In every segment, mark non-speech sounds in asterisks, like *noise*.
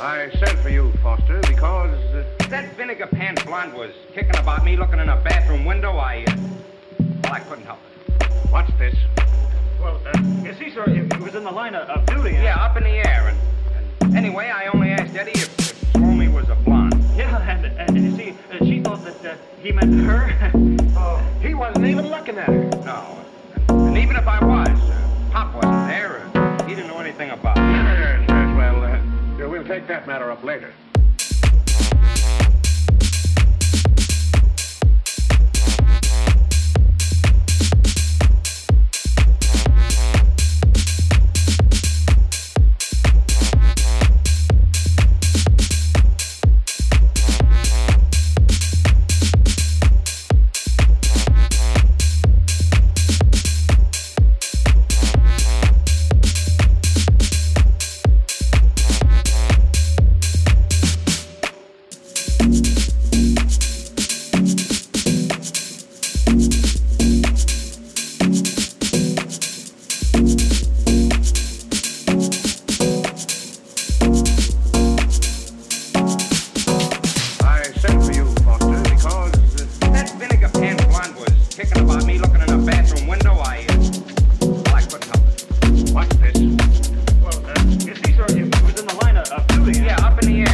I sent for you, Foster, because. Uh, That vinegar pan blonde was kicking about me looking in a bathroom window. I. Uh, well, I couldn't help it. what's this? Well, uh, you see, sir, it, it was in the line of, of duty. and- Yeah, up in the air. And, and anyway, I only asked Eddie if, if Sloamy was a blonde. Yeah, and, and you see, uh, she thought that uh, he meant her. *laughs* Oh, he wasn't even looking at her. No. And, and even if I was, uh, Pop wasn't there. Uh, he didn't know anything about it. We'll take that matter up later. Yeah, up in the air.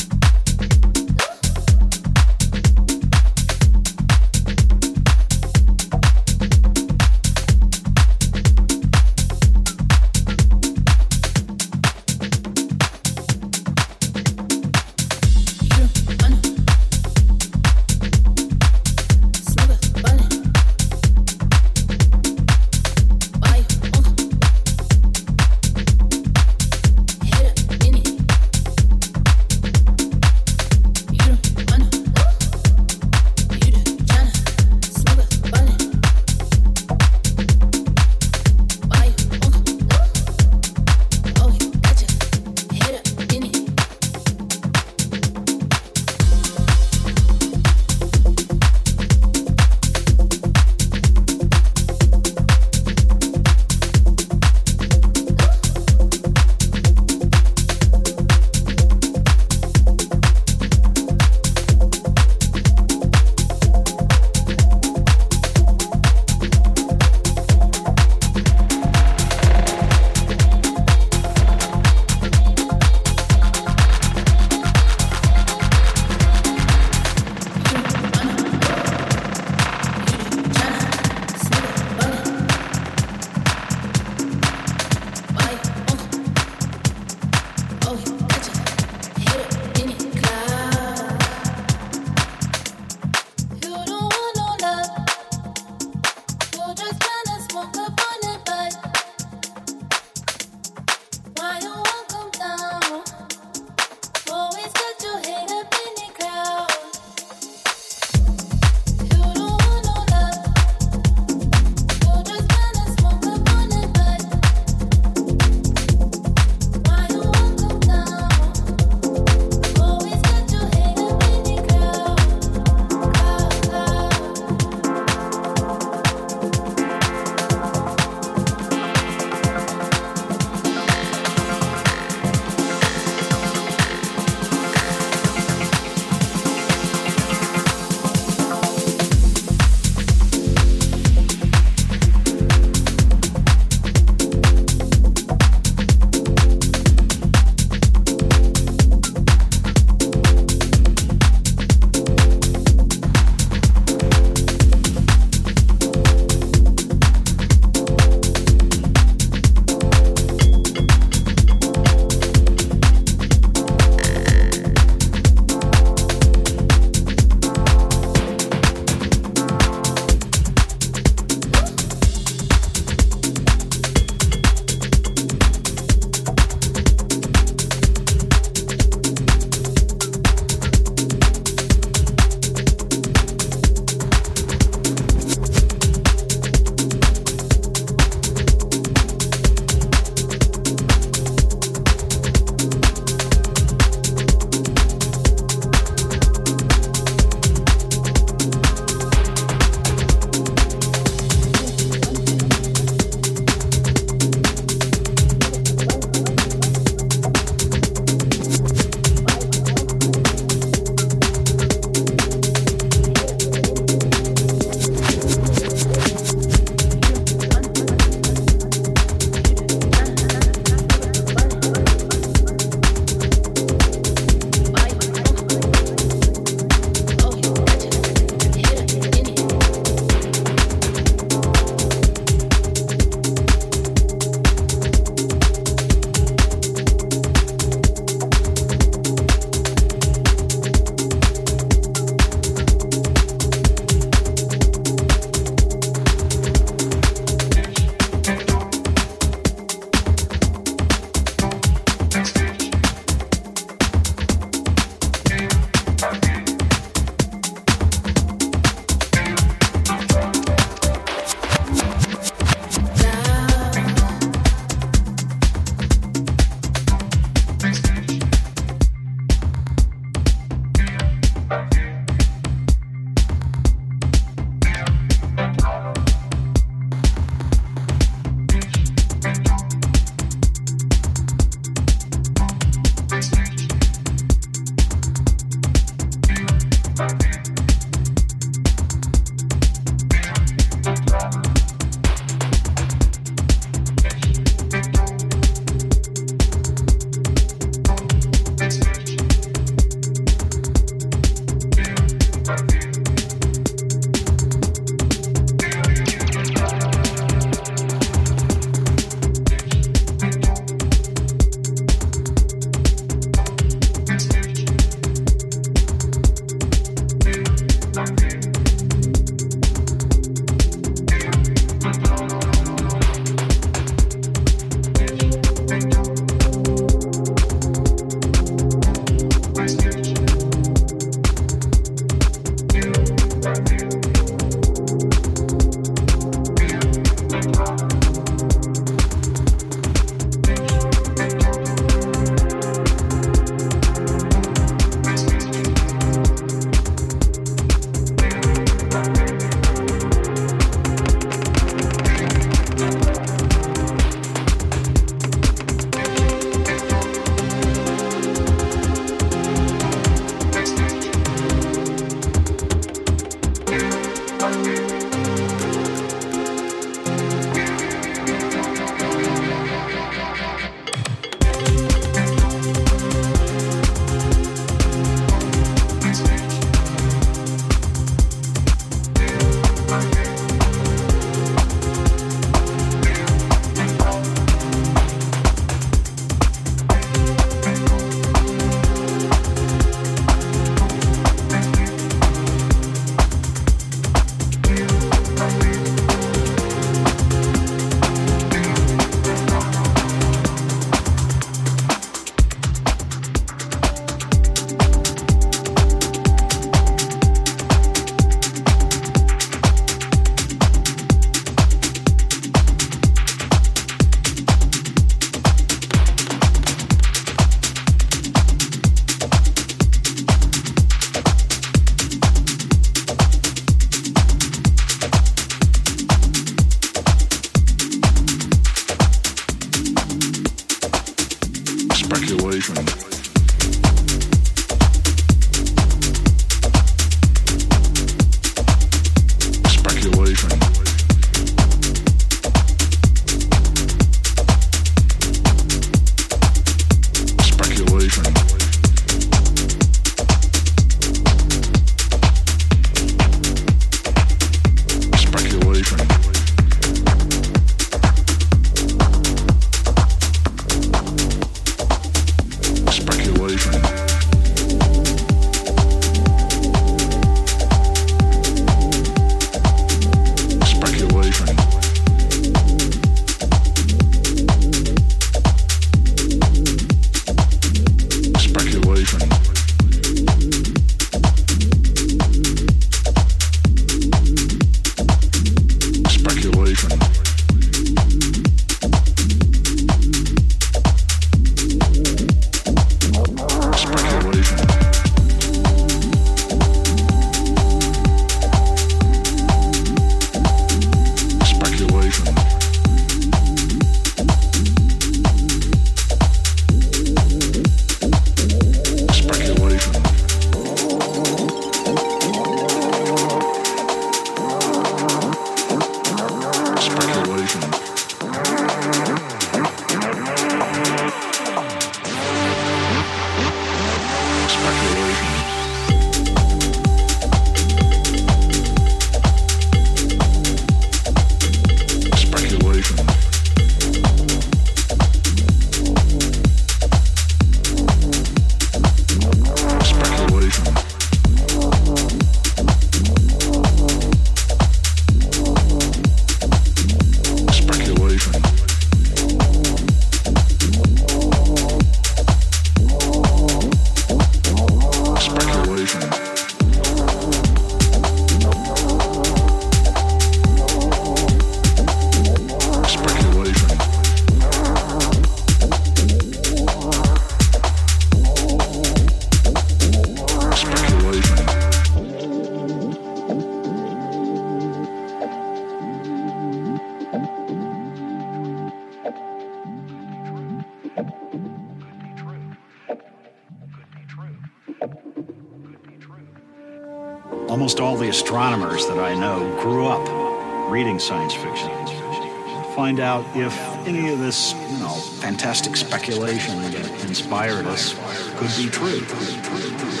If any of this, you know, fantastic speculation that inspired us could be true.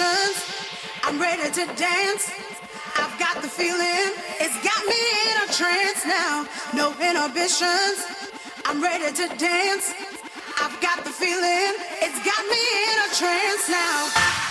Inhibitions. I'm ready to dance. I've got the feeling. It's got me in a trance now. No inhibitions. I'm ready to dance. I've got the feeling. It's got me in a trance now.